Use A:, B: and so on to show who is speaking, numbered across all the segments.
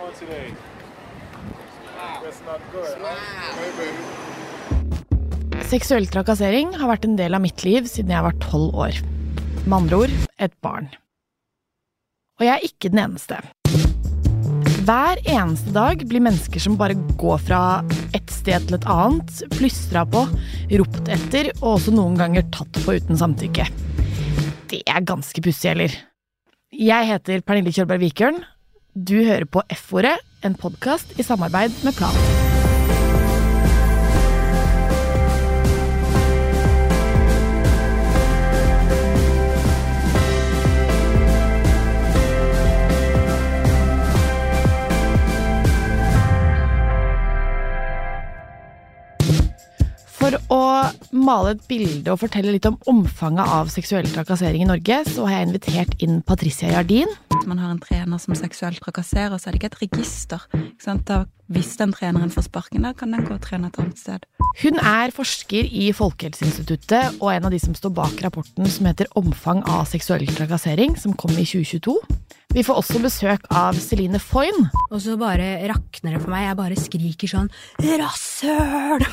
A: doing today? That's not good. Hey, baby.
B: Seksuell trakassering har vært en del av mitt liv siden jeg var tolv år. Med andre ord et barn. Og jeg er ikke den eneste. Hver eneste dag blir mennesker som bare går fra et sted til et annet, plystra på, ropt etter og også noen ganger tatt på uten samtykke. Det er ganske pussig, eller? Jeg heter Pernille Kjølberg Vikørn. Du hører på F-ordet, en podkast i samarbeid med Plan. For å male et bilde og fortelle litt om omfanget av seksuell trakassering i Norge, så har jeg invitert inn Patricia Jardin.
C: Man har en trener som seksuelt trakasserer, så er det ikke et register. Ikke? Da, hvis den treneren får sparken, da kan den gå og trene et annet sted.
B: Hun er forsker i Folkehelseinstituttet og en av de som står bak rapporten som heter Omfang av seksuell trakassering, som kom i 2022. Vi får også besøk av Celine Foyn.
D: Og så bare rakner det for meg. Jeg bare skriker sånn Rasshøl!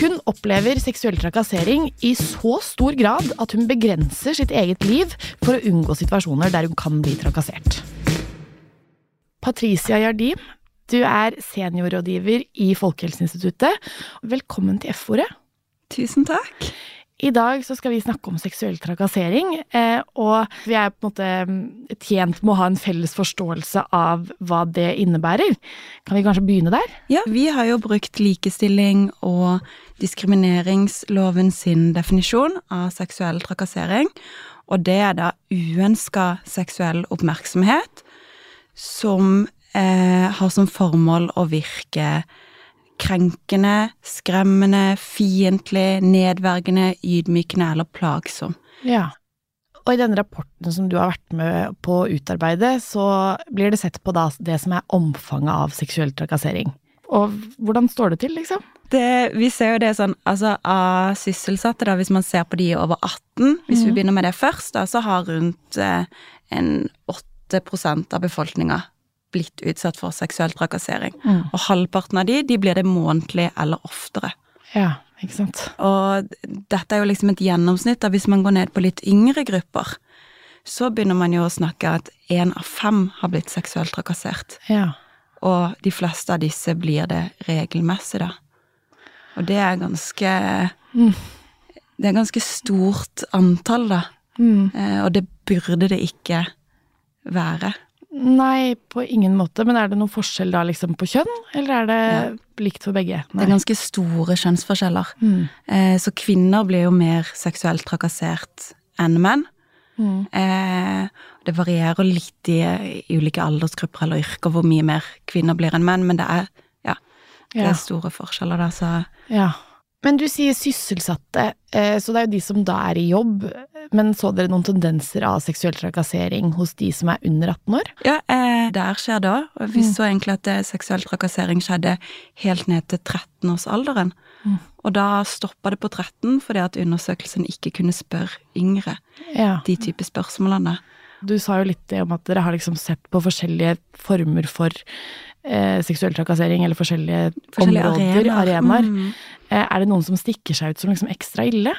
B: Hun opplever seksuell trakassering i så stor grad at hun begrenser sitt eget liv for å unngå situasjoner der hun kan bli trakassert. Patricia Jardim, du er seniorrådgiver i Folkehelseinstituttet. Velkommen til F-ordet.
C: Tusen takk.
B: I dag så skal vi snakke om seksuell trakassering, eh, og vi er på en måte mm, tjent med å ha en felles forståelse av hva det innebærer. Kan vi kanskje begynne der?
C: Ja, vi har jo brukt likestilling og diskrimineringsloven sin definisjon av seksuell trakassering, og det er da uønska seksuell oppmerksomhet som eh, har som formål å virke krenkende, skremmende, fiendtlig, nedverdigende, ydmykende eller plagsom.
B: Ja. Og i denne rapporten som du har vært med på å utarbeide, så blir det sett på da det som er omfanget av seksuell trakassering. Og hvordan står det til, liksom?
C: Det, vi ser jo det sånn, altså av sysselsatte, da, hvis man ser på de over 18, hvis vi begynner med det først, da, så har rundt eh, en 8% av befolkninga blitt utsatt for seksuell trakassering. Og halvparten av de, de blir det månedlig eller oftere.
B: Ja, ikke sant.
C: Og dette er jo liksom et gjennomsnitt, da hvis man går ned på litt yngre grupper, så begynner man jo å snakke at én av fem har blitt seksuelt trakassert.
B: Ja.
C: Og de fleste av disse blir det regelmessig, da. Og det er ganske Det er ganske stort antall, da.
B: Mm.
C: Eh, og det burde det ikke være.
B: Nei, på ingen måte. Men er det noen forskjell da liksom på kjønn, eller er det likt for begge?
C: Det er ganske store kjønnsforskjeller.
B: Mm.
C: Eh, så kvinner blir jo mer seksuelt trakassert enn menn.
B: Mm.
C: Eh, det varierer litt i, i ulike aldersgrupper eller yrker hvor mye mer kvinner blir enn menn, men det er, ja, det
B: Ja.
C: er store forskjeller der, så
B: Ja. Men du sier sysselsatte, eh, så det er jo de som da er i jobb. Men så dere noen tendenser av seksuell trakassering hos de som er under 18 år?
C: Ja, eh, der skjer det òg. Vi
B: Mm.
C: så egentlig at eh, seksuell trakassering skjedde helt ned til 13-årsalderen.
B: Mm.
C: Og da stoppa det på 13 fordi at undersøkelsen ikke kunne spørre yngre
B: Ja.
C: de type spørsmålene.
B: Du sa jo litt det om at dere har liksom sett på forskjellige former for eh, seksuell trakassering, eller forskjellige,
C: Forskjellige
B: områder,
C: arenaer.
B: arenaer.
C: Mm.
B: Eh, er det noen som stikker seg ut som liksom ekstra ille?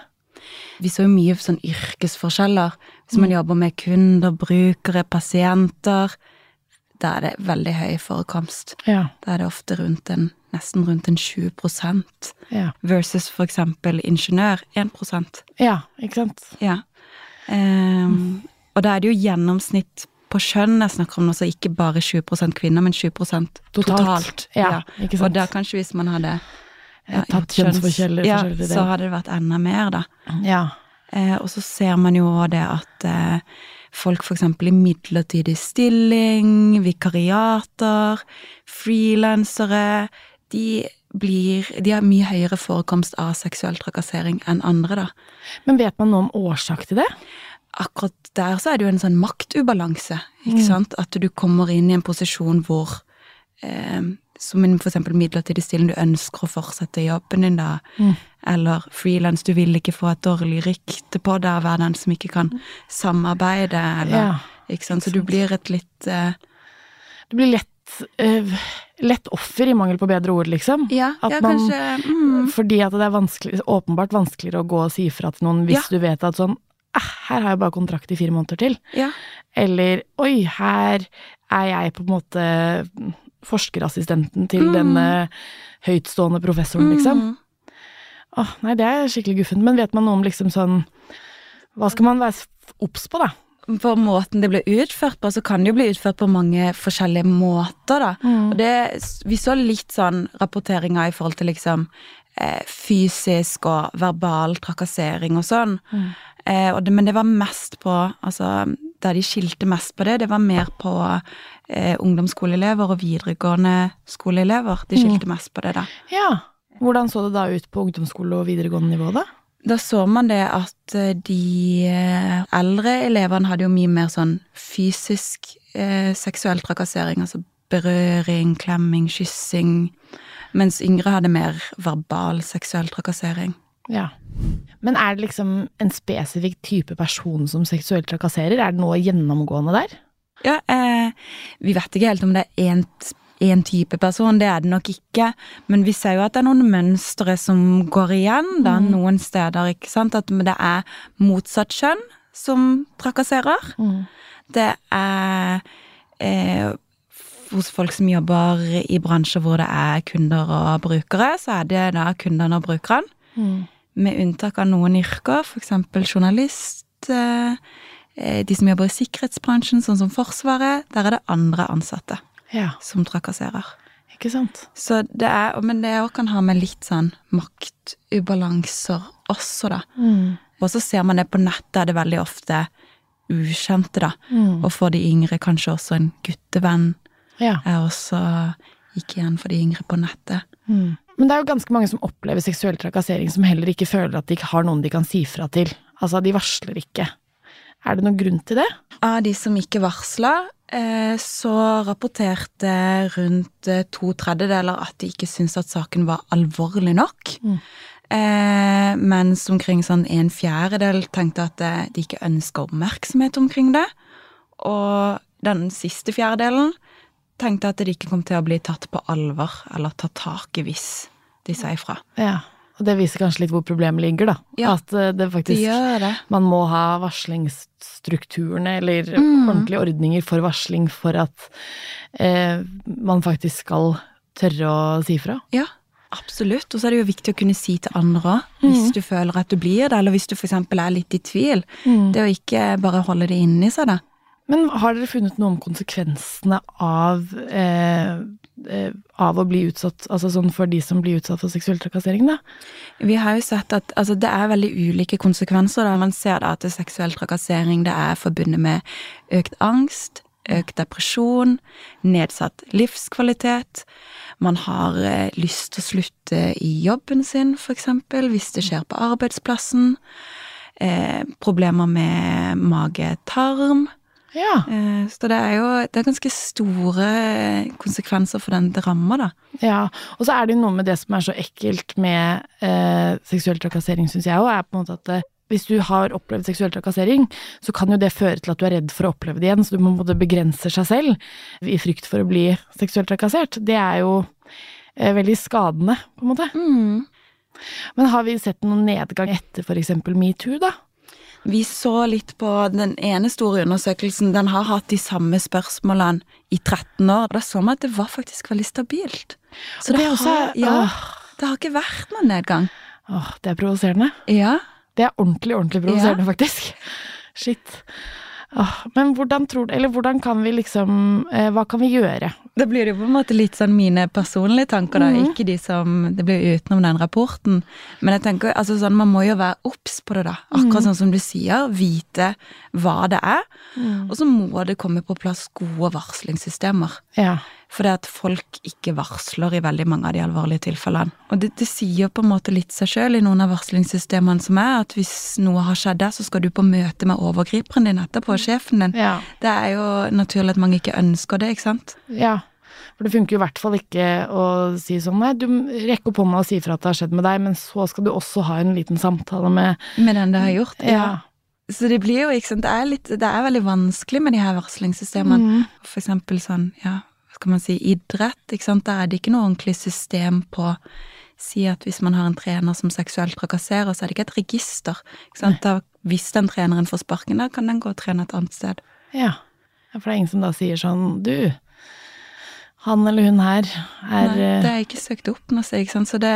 C: Vi så jo mye sånn yrkesforskjeller. Hvis man jobber med kunder, brukere, pasienter, da er det veldig høy forekomst.
B: Ja.
C: Da er det ofte rundt en, nesten rundt en 20
B: Ja,
C: versus for eksempel ingeniør 1%
B: ja ikke sant?
C: Ja. Ehm, Og da er det jo gjennomsnitt på kjønn jeg snakker om, altså ikke bare 20% kvinner, men 20 totalt.
B: Totalt. Ja, sant.
C: Og da kanskje hvis man hadde
B: Ja, tatt kjønnsforskjeller
C: ja, så hadde det vært enda mer, da.
B: Ja.
C: Eh, og så ser man jo det at eh, folk eksempel i midlertidig stilling, vikariater, frilansere, de blir De har mye høyere forekomst av seksuell trakassering enn andre, da.
B: Men vet man noe om årsak til det?
C: Akkurat der så er det jo en sånn maktubalanse, ikke sant? At du kommer inn i en posisjon hvor eh, som en eksempel midlertidig stilling, du ønsker å fortsette jobben din da, eller frilans, du vil ikke få et dårlig rykte på deg, være den som ikke kan samarbeide, eller,
B: Ja,
C: ikke sant, så du blir et litt, uh,
B: Du blir lett, uh, lett offer, i mangel på bedre ord, liksom.
C: Ja, ja
B: man-
C: kanskje mm,
B: Fordi at det er vanskelig, åpenbart vanskeligere å gå og si ifra til noen hvis du vet at sånn eh, her har jeg bare kontrakt i fire måneder til.
C: Ja.
B: Eller oi, her er jeg på en måte forskerassistenten til
C: Mm.
B: denne høytstående professoren, liksom.
C: Mm.
B: Åh, nei, det er skikkelig guffent. Men vet man noe om liksom sånn Hva skal man være obs på, da?
C: på måten det blir utført på, så kan det jo bli utført på mange forskjellige måter, da.
B: Mm.
C: Og det, vi så litt sånn rapporteringer i forhold til liksom eh, fysisk og verbal trakassering og sånn.
B: Mm.
C: Eh, og det, men det var mest på Altså, der de skilte mest på det, det var mer på eh, ungdomsskoleelever og videregående skoleelever. De skilte mest på det, da.
B: Ja. Hvordan så det da ut på ungdomsskole og videregående nivå, da?
C: Da så man det at eh, de eh, eldre elevene hadde jo mye mer sånn fysisk eh, seksuell trakassering, altså berøring, klemming, kyssing, mens yngre hadde mer verbal seksuell trakassering.
B: Ja. Men er det liksom en spesifikk type person som seksuelt trakasserer? Er det noe gjennomgående der?
C: Ja, eh, vi vet ikke helt om det er én en type person, det er det nok ikke. Men vi ser jo at det er noen mønstre som går igjen da, noen steder. ikke sant? At det er motsatt kjønn som trakasserer. Det er eh, hos folk som jobber i bransjer hvor det er kunder og brukere, så er det da kundene og brukerne. Med unntak av noen yrker, f.eks. journalist, eh, de som jobber i sikkerhetsbransjen, sånn som Forsvaret, der er det andre ansatte
B: Ja,
C: som trakasserer.
B: ikke sant?
C: Så det er, men det òg kan ha med litt sånn maktubalanser også, da. Og så ser man det på nettet, er det veldig ofte ukjente, da. Og for de yngre kanskje også en guttevenn
B: Ja.
C: er også gikk igjen for de yngre på nettet.
B: Men det er jo ganske mange som opplever seksuell trakassering som heller ikke føler at de ikke har noen de kan si fra til. Altså, de varsler ikke. Er det noen grunn til det?
C: Av de som ikke varsla, eh, så rapporterte rundt eh, to tredjedeler at de ikke syntes at saken var alvorlig nok. Mm. mens omkring sånn en fjerdedel tenkte at eh, de ikke ønska oppmerksomhet omkring det. Og den siste fjerdedelen tenkte at de ikke kom til å bli tatt på alvor eller tatt tak i hvis de sa ifra.
B: Ja. Og det viser kanskje litt hvor problemet ligger, da.
C: Ja.
B: At eh, det faktisk
C: gjør det.
B: Man må ha varslingsstrukturene eller
C: Mm.
B: ordentlige ordninger for varsling for at eh, man faktisk skal tørre å si fra.
C: Ja, absolutt. Og så er det jo viktig å kunne si til andre òg, hvis du føler at du blir det, eller hvis du f.eks. er litt i tvil. Det å ikke bare holde det inni seg, da.
B: Men har dere funnet noe om konsekvensene av, eh, eh, av å bli utsatt, altså sånn for de som blir utsatt for seksuell trakassering, da?
C: Vi har jo sett at altså, det er veldig ulike konsekvenser. Da. Man ser da at seksuell trakassering det er forbundet med økt angst, økt depresjon, nedsatt livskvalitet. Man har eh, lyst til å slutte i jobben sin, eksempel, hvis det skjer på arbeidsplassen. Eh, problemer med mage-tarm.
B: Ja.
C: Eh, så det er jo det er ganske store konsekvenser for den det rammer, da.
B: ja. Og så er det jo noe med det som er så ekkelt med eh, seksuell trakassering, syns jeg òg, er på en måte at eh, hvis du har opplevd seksuell trakassering, så kan jo det føre til at du er redd for å oppleve det igjen, så du på en måte begrenser seg selv i frykt for å bli seksuelt trakassert. Det er jo eh, veldig skadende, på en måte. Men har vi sett noen nedgang etter eksempel metoo, da?
C: Vi så litt på den ene store undersøkelsen. Den har hatt de samme spørsmålene i 13 år. Da så man at det var faktisk veldig stabilt. Så det,
B: det
C: har, ja, det har ikke vært noen nedgang.
B: Åh, det er provoserende.
C: Ja.
B: Det er ordentlig, ordentlig provoserende, faktisk. Shit. Åh, men hvordan tror hvordan kan vi liksom eh, Hva kan vi gjøre?
C: Det blir jo på en måte litt sånn mine personlige tanker, da. Ikke de som Det blir jo utenom den rapporten. Men jeg tenker altså sånn, man må jo være obs på det, da. Akkurat sånn som du sier. Vite hva det er. Og så må det komme på plass gode varslingssystemer.
B: Ja.
C: Fordi at folk ikke varsler i veldig mange av de alvorlige tilfellene. Og det, det sier på en måte litt seg sjøl i noen av varslingssystemene som er, at hvis noe har skjedd der, så skal du på møte med overgriperen din etterpå, sjefen din.
B: Ja.
C: Det er jo naturlig at mange ikke ønsker det, ikke sant?
B: ja. For det funker jo i hvert fall ikke å si sånn nei, du rekker opp hånda og si fra at det har skjedd med deg, men så skal du også ha en liten samtale med
C: Med den det har gjort.
B: ja. Ja.
C: Så det blir jo, ikke sant, det er, litt, det er veldig vanskelig med de her varslingssystemene.
B: Mm.
C: For eksempel sånn, ja, skal man si, idrett, ikke sant. Der er det ikke noe ordentlig system på Si at hvis man har en trener som seksuelt trakasserer, så er det ikke et register. Ikke sant? Da, hvis den treneren får sparken, da kan den gå og trene et annet sted.
B: Ja. For det er ingen som da sier sånn Du, han eller hun her er
C: Nei, det
B: eh,
C: er ikke søkt opp noe ikke sant. Så det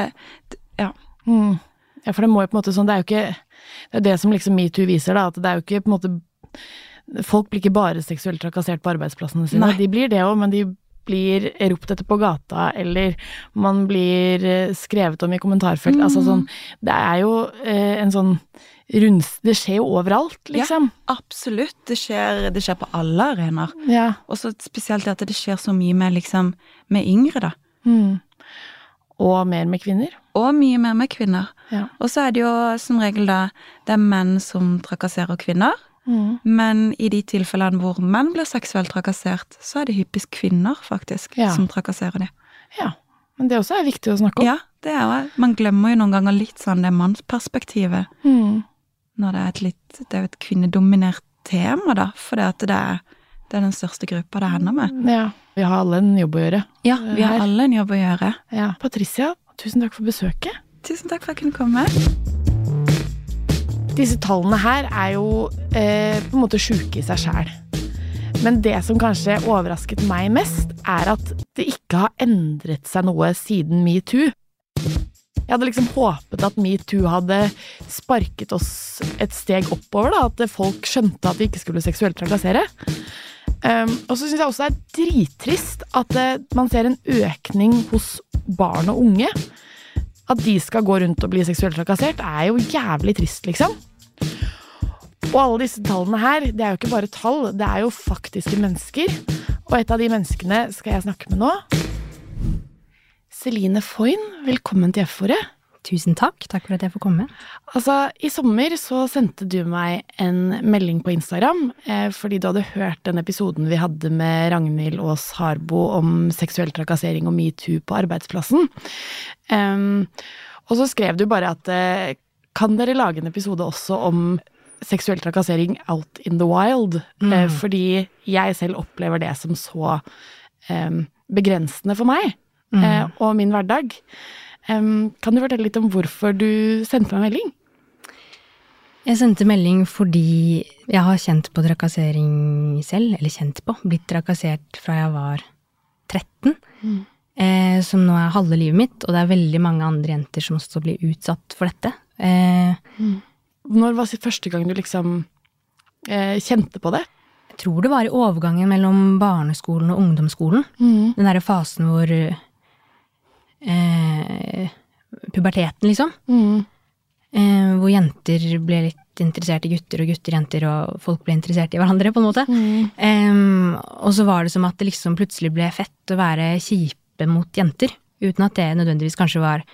C: Ja.
B: mm, Ja, for det må jo på en måte sånn Det er jo ikke Det er det som liksom metoo viser, da. At det er jo ikke på en måte Folk blir ikke bare seksuelt trakassert på arbeidsplassene sine.
C: Nei.
B: De blir det òg, men de blir ropt etter på gata, eller man blir eh, skrevet om i kommentarfelt.
C: Mm.
B: Altså sånn Det er jo eh, en sånn runds... Det skjer jo overalt, liksom.
C: Ja, Absolutt. Det skjer, det skjer på alle arenaer.
B: Ja.
C: Og så spesielt det at det skjer så mye med liksom med yngre, da.
B: Mm. Og mer med kvinner.
C: Og mye mer med kvinner.
B: Ja.
C: Og så er det jo som regel da det er menn som trakasserer kvinner.
B: Mm.
C: Men i de tilfellene hvor menn blir seksuelt trakassert, så er det hyppigst kvinner, faktisk,
B: Ja.
C: som trakasserer dem.
B: ja. Men det også er viktig å snakke om.
C: Ja, det er jo Man glemmer jo noen ganger litt sånn det mannsperspektivet
B: Mm.
C: når det er et litt Det er jo et kvinnedominert tema, da, for det at det er, det er den største gruppa det hender med.
B: Ja. Vi har alle en jobb å gjøre.
C: Ja, vi har
B: Her.
C: alle en jobb å gjøre.
B: Ja. Patricia, tusen takk for besøket.
C: Tusen takk for at jeg kunne komme.
B: Disse tallene her er jo eh, på en måte sjuke i seg sjæl. Men det som kanskje overrasket meg mest, er at det ikke har endret seg noe siden metoo. Jeg hadde liksom håpet at metoo hadde sparket oss et steg oppover, da, at folk skjønte at de ikke skulle seksuelt trakassere. Um, og så syns jeg også det er drittrist at uh, man ser en økning hos barn og unge. At de skal gå rundt og bli seksuelt trakassert, er jo jævlig trist, liksom. Og alle disse tallene her, det er jo ikke bare tall, det er jo faktiske mennesker. Og et av de menneskene skal jeg snakke med nå. Celine Foyn, velkommen til F-ordet.
D: Tusen takk. Takk for at jeg får komme.
B: Altså, I sommer så sendte du meg en melding på Instagram eh, fordi du hadde hørt den episoden vi hadde med Ragnhild Aas Harbo om seksuell trakassering og metoo på arbeidsplassen. Um, og så skrev du bare at eh, kan dere lage en episode også om seksuell trakassering out in the wild? Eh, fordi jeg selv opplever det som så begrensende for meg eh, og min hverdag. Em, kan du fortelle litt om hvorfor du sendte meg melding?
D: Jeg sendte melding fordi jeg har kjent på trakassering selv, eller kjent på, blitt trakassert fra jeg var 13, eh, som nå er halve livet mitt, og det er veldig mange andre jenter som også blir utsatt for dette. Eh,
B: Når var det første gang du liksom eh, kjente på det?
D: jeg tror det var i overgangen mellom barneskolen og ungdomsskolen. Den derre fasen hvor eh, Puberteten, liksom. Eh, hvor jenter ble litt interessert i gutter, og gutter jenter, og folk ble interessert i hverandre, på en måte. Em, og så var det som at det liksom plutselig ble fett å være kjipe mot jenter, uten at det nødvendigvis kanskje var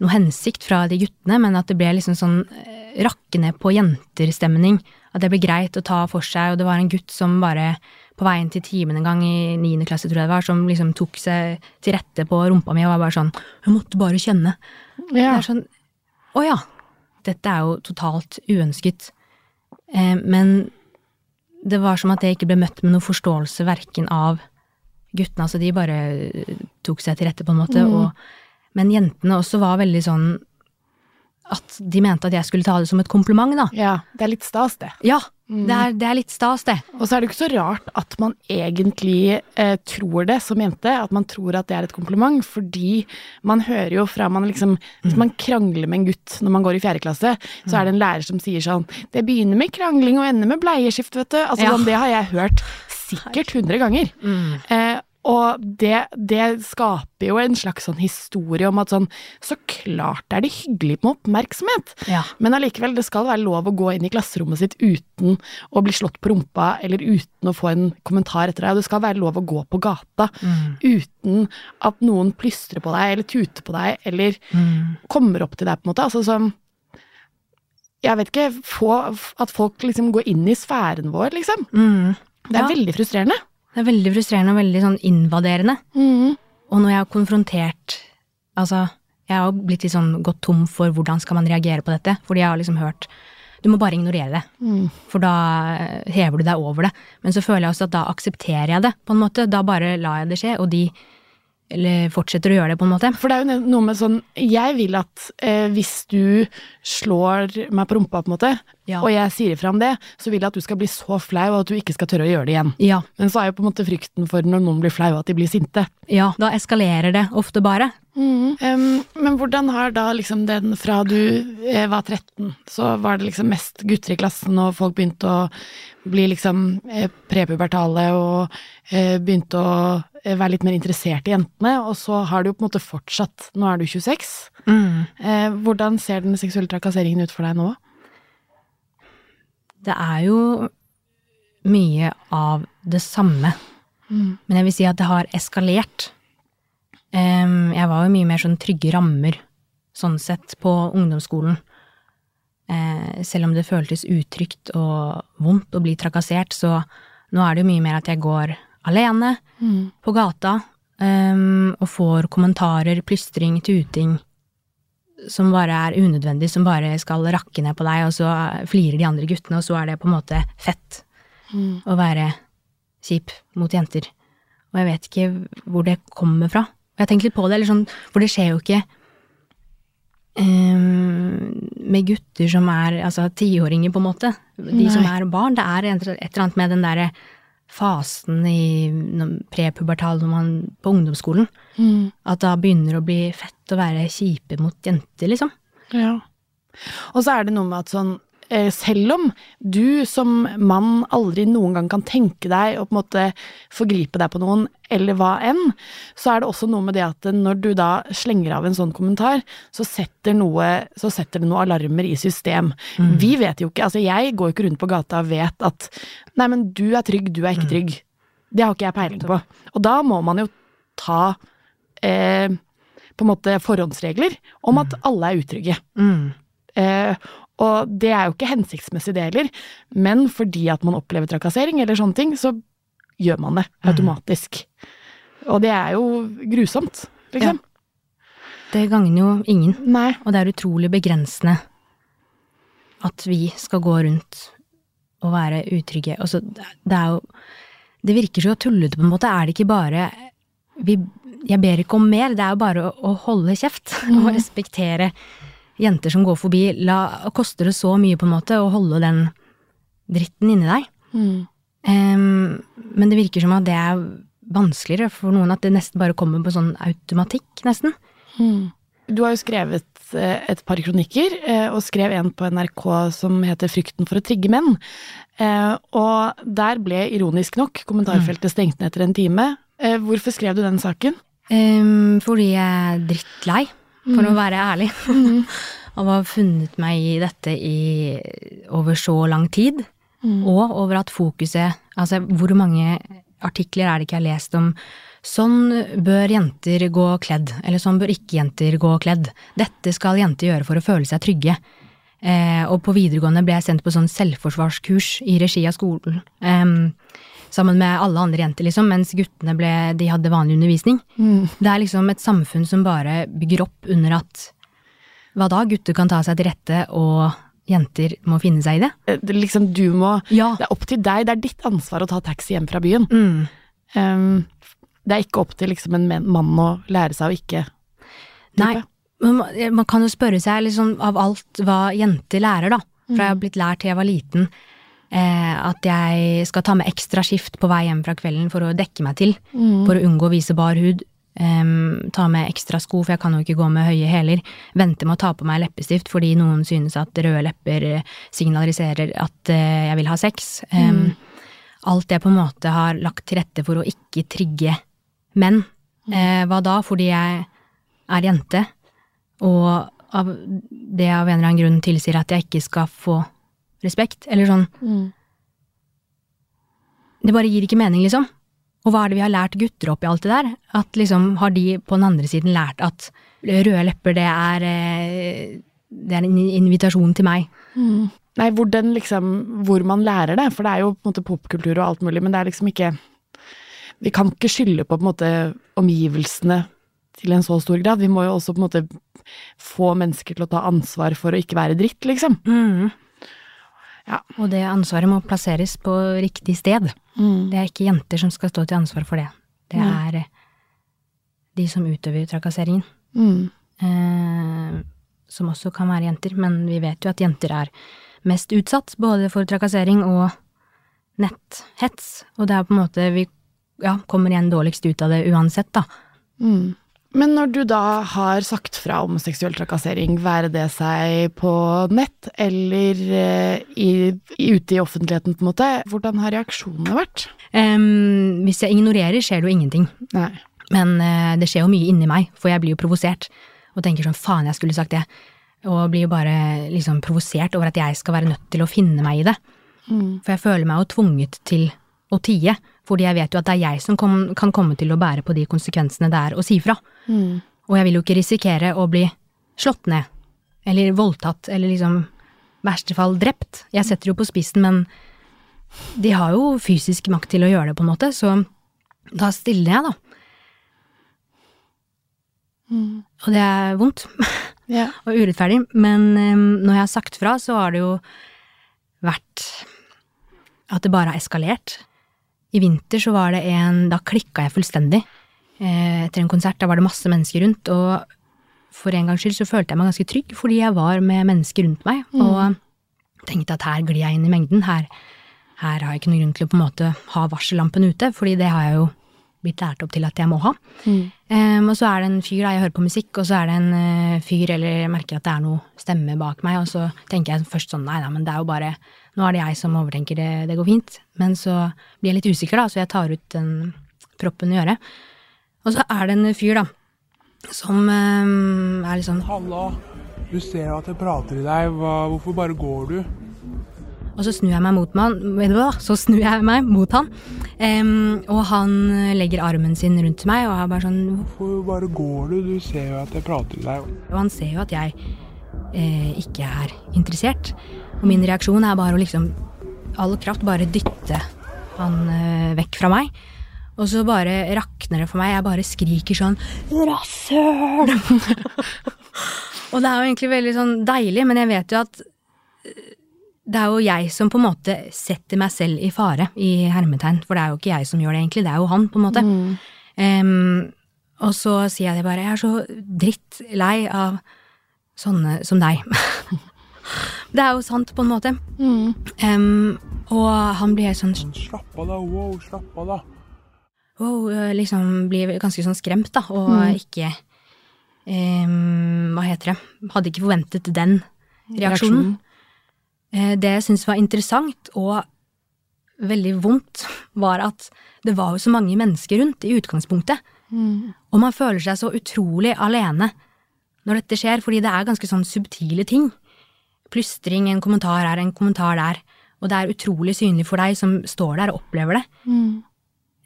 D: noe hensikt fra de guttene, men at det ble liksom sånn eh, rakke ned på jenterstemning. At det ble greit å ta for seg, og det var en gutt som bare på veien til timen en gang i niende klasse, tror jeg det var, som liksom tok seg til rette på rumpa mi og var bare sånn Jeg måtte bare kjenne. Det
B: Ja.
D: er sånn Å ja. Dette er jo totalt uønsket. Eh, men det var som at jeg ikke ble møtt med noe forståelse verken av guttene, altså de bare tok seg til rette på en måte, og, men jentene også var veldig sånn at de mente at jeg skulle ta det som et kompliment, da.
B: ja. Det er litt stas, det.
D: Ja, det er, det er litt stas, det.
B: Og så er det ikke så rart at man egentlig eh, tror det som jente, at man tror at det er et kompliment, fordi man hører jo fra man liksom Hvis man krangler med en gutt når man går i fjerde klasse, så er det en lærer som sier sånn Det begynner med krangling og ender med bleieskift, vet du. Altså
D: Ja.
B: sånn, det har jeg hørt sikkert 100 ganger. Eh, og det, det skaper jo en slags sånn historie om at sånn Så klart er det hyggelig med oppmerksomhet.
D: Ja.
B: Men allikevel, det skal være lov å gå inn i klasserommet sitt uten å bli slått på rumpa, eller uten å få en kommentar etter deg. Og det skal være lov å gå på gata uten at noen plystrer på deg, eller tuter på deg, eller kommer opp til deg, på en måte. Altså sånn Jeg vet ikke, få At folk liksom går inn i sfæren vår, liksom.
D: Mm.
B: Det er
D: Ja.
B: veldig frustrerende.
D: Det er veldig frustrerende og veldig sånn invaderende. Og når jeg har konfrontert Altså, jeg har blitt litt sånn gått tom for hvordan skal man reagere på dette, fordi jeg har liksom hørt Du må bare ignorere det, for da eh, hever du deg over det. Men så føler jeg også at da aksepterer jeg det, på en måte. Da bare lar jeg det skje, og de eller fortsetter å gjøre det, på en måte.
B: For det er jo noe med sånn Jeg vil at eh, hvis du slår meg på rumpa, på en måte,
D: Ja.
B: og jeg sier ifra om det, så vil jeg at du skal bli så flau at du ikke skal tørre å gjøre det igjen.
D: Ja,
B: Men så er jo på en måte frykten for når noen blir flau, at de blir sinte.
D: ja. Da eskalerer det ofte bare.
B: Em, men hvordan har da liksom den fra du eh, var 13, så var det liksom mest gutter i klassen, og folk begynte å bli liksom eh, prepubertale og eh, begynte å være litt mer interessert i jentene, og så har det jo på en måte fortsatt. Nå er du 26. Eh, hvordan ser den seksuelle trakasseringen ut for deg nå?
D: Det er jo mye av det samme. Men jeg vil si at det har eskalert. Jeg var jo mye mer sånn trygge rammer, sånn sett, på ungdomsskolen. Eh, selv om det føltes utrygt og vondt å bli trakassert, så nå er det jo mye mer at jeg går alene på gata um, og får kommentarer, plystring, tuting som bare er unødvendig, som bare skal rakke ned på deg, og så flirer de andre guttene, og så er det på en måte fett å være kjip mot jenter. Og jeg vet ikke hvor det kommer fra. Jeg har tenkt litt på det, eller sånn, for det skjer jo ikke um, med gutter som er altså tiåringer, på en måte. De som er barn. Det er et eller annet med den derre fasen i prepubertal når man på ungdomsskolen. At da begynner å bli fett å være kjipe mot jenter, liksom.
B: Ja. Og så er det noe med at sånn selv om du som mann aldri noen gang kan tenke deg å på en måte forgripe deg på noen, eller hva enn, så er det også noe med det at når du da slenger av en sånn kommentar, så setter, noe, så setter det noen alarmer i system. Vi vet jo ikke, altså jeg går jo ikke rundt på gata og vet at nei, men du er trygg, du er ikke trygg. Det har ikke jeg peiling på. Og da må man jo ta eh, på en måte forhåndsregler om at alle er utrygge. Eh, og det er jo ikke hensiktsmessig det heller, men fordi at man opplever trakassering eller sånne ting, så gjør man det automatisk. Og det er jo grusomt, liksom.
D: Det gagner jo ingen.
B: Nei.
D: Og det er utrolig begrensende at vi skal gå rundt og være utrygge. Altså, det er jo Det virker så tullete, på en måte. Er det ikke bare vi, Jeg ber ikke om mer, det er jo bare å, å holde kjeft og respektere jenter som går forbi. La, koster det så mye, på en måte, å holde den dritten inni deg? Em, men det virker som at det er vanskeligere for noen, at det nesten bare kommer på sånn automatikk, nesten.
B: Du har jo skrevet eh, et par kronikker, eh, og skrev en på NRK som heter 'Frykten for å trigge menn'. Eh, Og der ble ironisk nok kommentarfeltet stengt ned etter en time. Hvorfor skrev du den saken?
D: Um, fordi jeg er drittlei, for å være ærlig. Av å ha funnet meg i dette i over så lang tid. Og over at fokuset Altså, hvor mange artikler er det ikke jeg har lest om Sånn bør jenter gå kledd, eller sånn bør ikke jenter gå kledd. Dette skal jenter gjøre for å føle seg trygge. Eh, og på videregående ble jeg sendt på sånn selvforsvarskurs i regi av skolen. Em, sammen med alle andre jenter, liksom, mens guttene ble, de hadde vanlig undervisning. Det er liksom et samfunn som bare bygger opp under at hva da, gutter kan ta seg til rette, og jenter må finne seg i det.
B: Eh, det, liksom, du må,
D: Ja.
B: det er opp til deg, det er ditt ansvar å ta taxi hjem fra byen.
D: Mm.
B: Um, det er ikke opp til liksom en mann å lære seg å ikke
D: Nei, man, kan jo spørre seg liksom av alt hva jenter lærer, da. For jeg har blitt lært til jeg var liten at jeg skal ta med ekstra skift på vei hjem fra kvelden for å dekke meg til. For å unngå å vise bar hud. Um, ta med ekstra sko, for jeg kan jo ikke gå med høye hæler. Vente med å ta på meg leppestift fordi noen synes at røde lepper eh, signaliserer at uh, jeg vil ha sex. Em, Alt det på en måte har lagt til rette for å ikke trigge menn. Eh, hva da? Fordi jeg er jente, og av det av en eller annen grunn tilsier at jeg ikke skal få respekt, eller sånn. Det bare gir ikke mening, liksom. Og hva er det vi har lært gutter opp i alt det der? At liksom, har de på den andre siden lært at røde lepper, det er eh, Det er en invitasjon til meg.
B: Nei, hvor den liksom Hvor man lærer det, for det er jo på en måte popkultur og alt mulig, men det er liksom ikke Vi kan ikke skylde på på en måte omgivelsene til en så stor grad. Vi må jo også på en måte få mennesker til å ta ansvar for å ikke være dritt, liksom. Ja.
D: Og det ansvaret må plasseres på riktig sted.
B: Mm.
D: Det er ikke jenter som skal stå til ansvar for det. Det er mm. de som utøver trakasseringen.
B: Mm.
D: Eh, som også kan være jenter, men vi vet jo at jenter er mest utsatt, både for trakassering og netthets. Og det er på en måte Vi ja, kommer igjen dårligst ut av det uansett, da.
B: Mm. Men når du da har sagt fra om seksuell trakassering, være det seg på nett eller eh, i, ute i offentligheten, på en måte, hvordan har reaksjonene vært?
D: Um, hvis jeg ignorerer, skjer det jo ingenting.
B: Nei.
D: Men uh, det skjer jo mye inni meg, for jeg blir jo provosert. Og tenker sånn, faen, jeg skulle sagt det. Og blir jo bare liksom provosert over at jeg skal være nødt til å finne meg i det. For jeg føler meg jo tvunget til å tie, fordi jeg vet jo at det er jeg som kom, kan komme til å bære på de konsekvensene det er å si fra. Og jeg vil jo ikke risikere å bli slått ned, eller voldtatt, eller liksom verste fall drept. Jeg setter jo på spissen, men de har jo fysisk makt til å gjøre det, på en måte, så da stiller jeg, da. Og det er vondt
B: Ja.
D: og urettferdig, men um, når jeg har sagt fra, så har det jo vært at det bare har eskalert. I vinter så var det en Da klikka jeg fullstendig. Eh, etter en konsert, da var det masse mennesker rundt, og for en gangs skyld så følte jeg meg ganske trygg, fordi jeg var med mennesker rundt meg, og tenkte at her glir jeg inn i mengden. Her, her har jeg ikke noen grunn til å på en måte ha varsellampen ute, fordi det har jeg jo blitt lært opp til at jeg må ha. Em, og så er det en fyr, da, jeg hører på musikk, og så er det en uh, fyr, eller jeg merker at det er noe stemme bak meg, og så tenker jeg først sånn, nei da, men det er jo bare, nå er det jeg som overtenker det, det går fint. Men så blir jeg litt usikker da, så jeg tar ut den proppen i øret. Og så er det en fyr da, som em, er litt sånn,
E: Halla, du ser jo at jeg prater i deg. Hva, hvorfor bare går du?
D: og så snur jeg meg mot man, vet du hva, så snur jeg meg mot han, Um, og han legger armen sin rundt meg, og er bare sånn,
E: Hvorfor bare går du? Du ser jo at jeg prater i deg.
D: Og han ser jo at jeg eh, ikke er interessert. Og min reaksjon er bare å liksom all kraft bare dytte han eh, vekk fra meg. Og så bare rakner det for meg. Jeg bare skriker sånn Rasshøl! og det er jo egentlig veldig sånn deilig, men jeg vet jo at eh, det er jo jeg som på en måte setter meg selv i fare, i hermetegn. For det er jo ikke jeg som gjør det, egentlig. Det er jo han, på en måte. Em, og så sier jeg det bare. Jeg er så drittlei av sånne som deg. det er jo sant, på en måte. Em, og han blir helt Sånn,
E: slapp av da, wow, slapp av da.
D: Wow, liksom blir ganske sånn skremt, da, og ikke um, Hva heter det? Hadde ikke forventet den reaksjonen. reaksjonen. Det jeg syntes var interessant og veldig vondt, var at det var jo så mange mennesker rundt i utgangspunktet. Og man føler seg så utrolig alene når dette skjer, fordi det er ganske sånn subtile ting. Plystring, en kommentar her, en kommentar der. Og det er utrolig synlig for deg som står der og opplever det.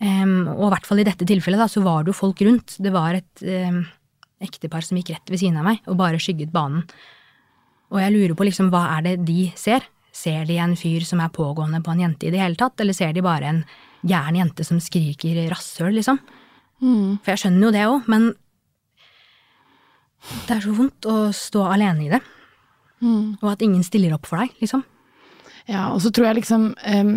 D: Em, og i hvert fall i dette tilfellet, da, så var det jo folk rundt. Det var et um, ektepar som gikk rett ved siden av meg og bare skygget banen. Og jeg lurer på liksom, hva er det de ser? Ser de en fyr som er pågående på en jente i det hele tatt, eller ser de bare en gæren jente som skriker rasshøl, liksom? For jeg skjønner jo det òg, men det er så vondt å stå alene i det. Og at ingen stiller opp for deg, liksom.
B: Ja, og så tror jeg liksom em,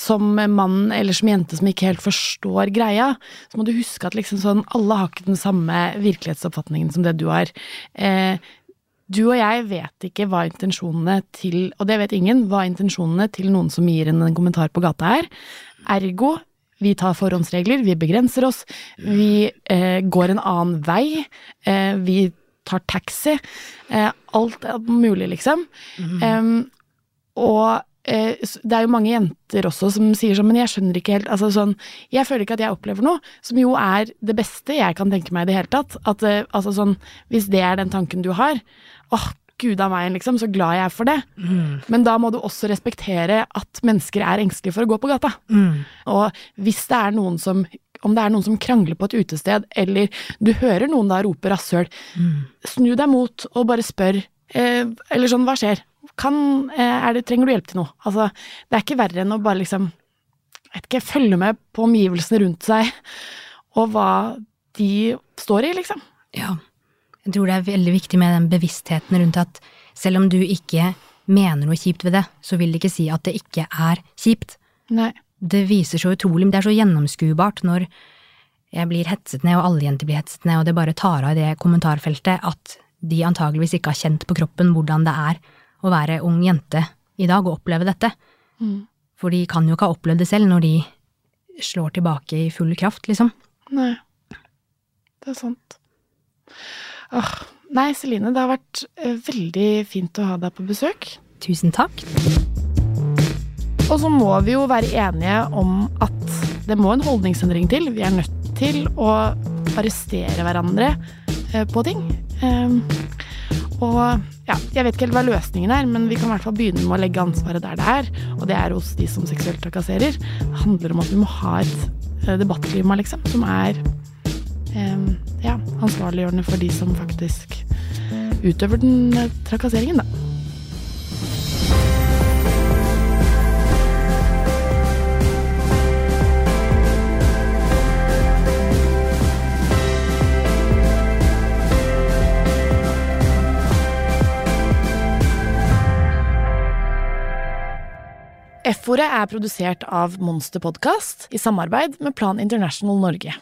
B: som mann eller som jente som ikke helt forstår greia, så må du huske at liksom sånn, alle har ikke den samme virkelighetsoppfatningen som det du har. Eh, du og jeg vet ikke hva intensjonene til, og det vet ingen, hva intensjonene til noen som gir en, en kommentar på gata er. Ergo, vi tar forhåndsregler, vi begrenser oss, vi eh, går en annen vei, eh, vi tar taxi. Eh, alt er mulig, liksom. Em, og eh, s- det er jo mange jenter også som sier sånn, men jeg skjønner ikke helt altså sånn, Jeg føler ikke at jeg opplever noe, som jo er det beste jeg kan tenke meg i det hele tatt. At eh, altså sånn, Hvis det er den tanken du har, åh, gud av meg, liksom, så glad jeg er for det. Men da må du også respektere at mennesker er engstelige for å gå på gata. Og hvis det er noen som om det er noen som krangler på et utested, eller du hører noen da rope rasshøl, snu deg mot og bare spør, eh, eller sånn, hva skjer? Kan, eh, er det, trenger du hjelp til noe? Altså, det er ikke verre enn å bare liksom, ikke, følge med på omgivelsene rundt seg, og hva de står i, liksom.
D: Ja. Jeg tror det er veldig viktig med den bevisstheten rundt at selv om du ikke mener noe kjipt ved det, så vil det ikke si at det ikke er kjipt.
B: Nei.
D: Det viser så utrolig, det er så gjennomskuebart når jeg blir hetset ned, og alle jenter blir hetset ned, og det bare tar av i det kommentarfeltet at de antageligvis ikke har kjent på kroppen hvordan det er å være ung jente i dag og oppleve dette.
B: Mm.
D: For de kan jo ikke ha opplevd det selv når de slår tilbake i full kraft, liksom.
B: Nei. Det er sant. Åh. Nei, Celine, det har vært eh, veldig fint å ha deg på besøk.
D: Tusen takk.
B: Og så må vi jo være enige om at det må en holdningsendring til. Vi er nødt til å arrestere hverandre eh, på ting. Ehm, og ja, jeg vet ikke helt hva løsningen er, men vi kan i hvert fall begynne med å legge ansvaret der det er, og det er hos de som seksuelt trakasserer. Det handler om at vi må ha et eh, debattklima, liksom, som er eh, ja, ansvarliggjørende for de som faktisk utøver den eh, trakasseringen, da. F-ordet er produsert av Monster Podcast i samarbeid med Plan International Norge.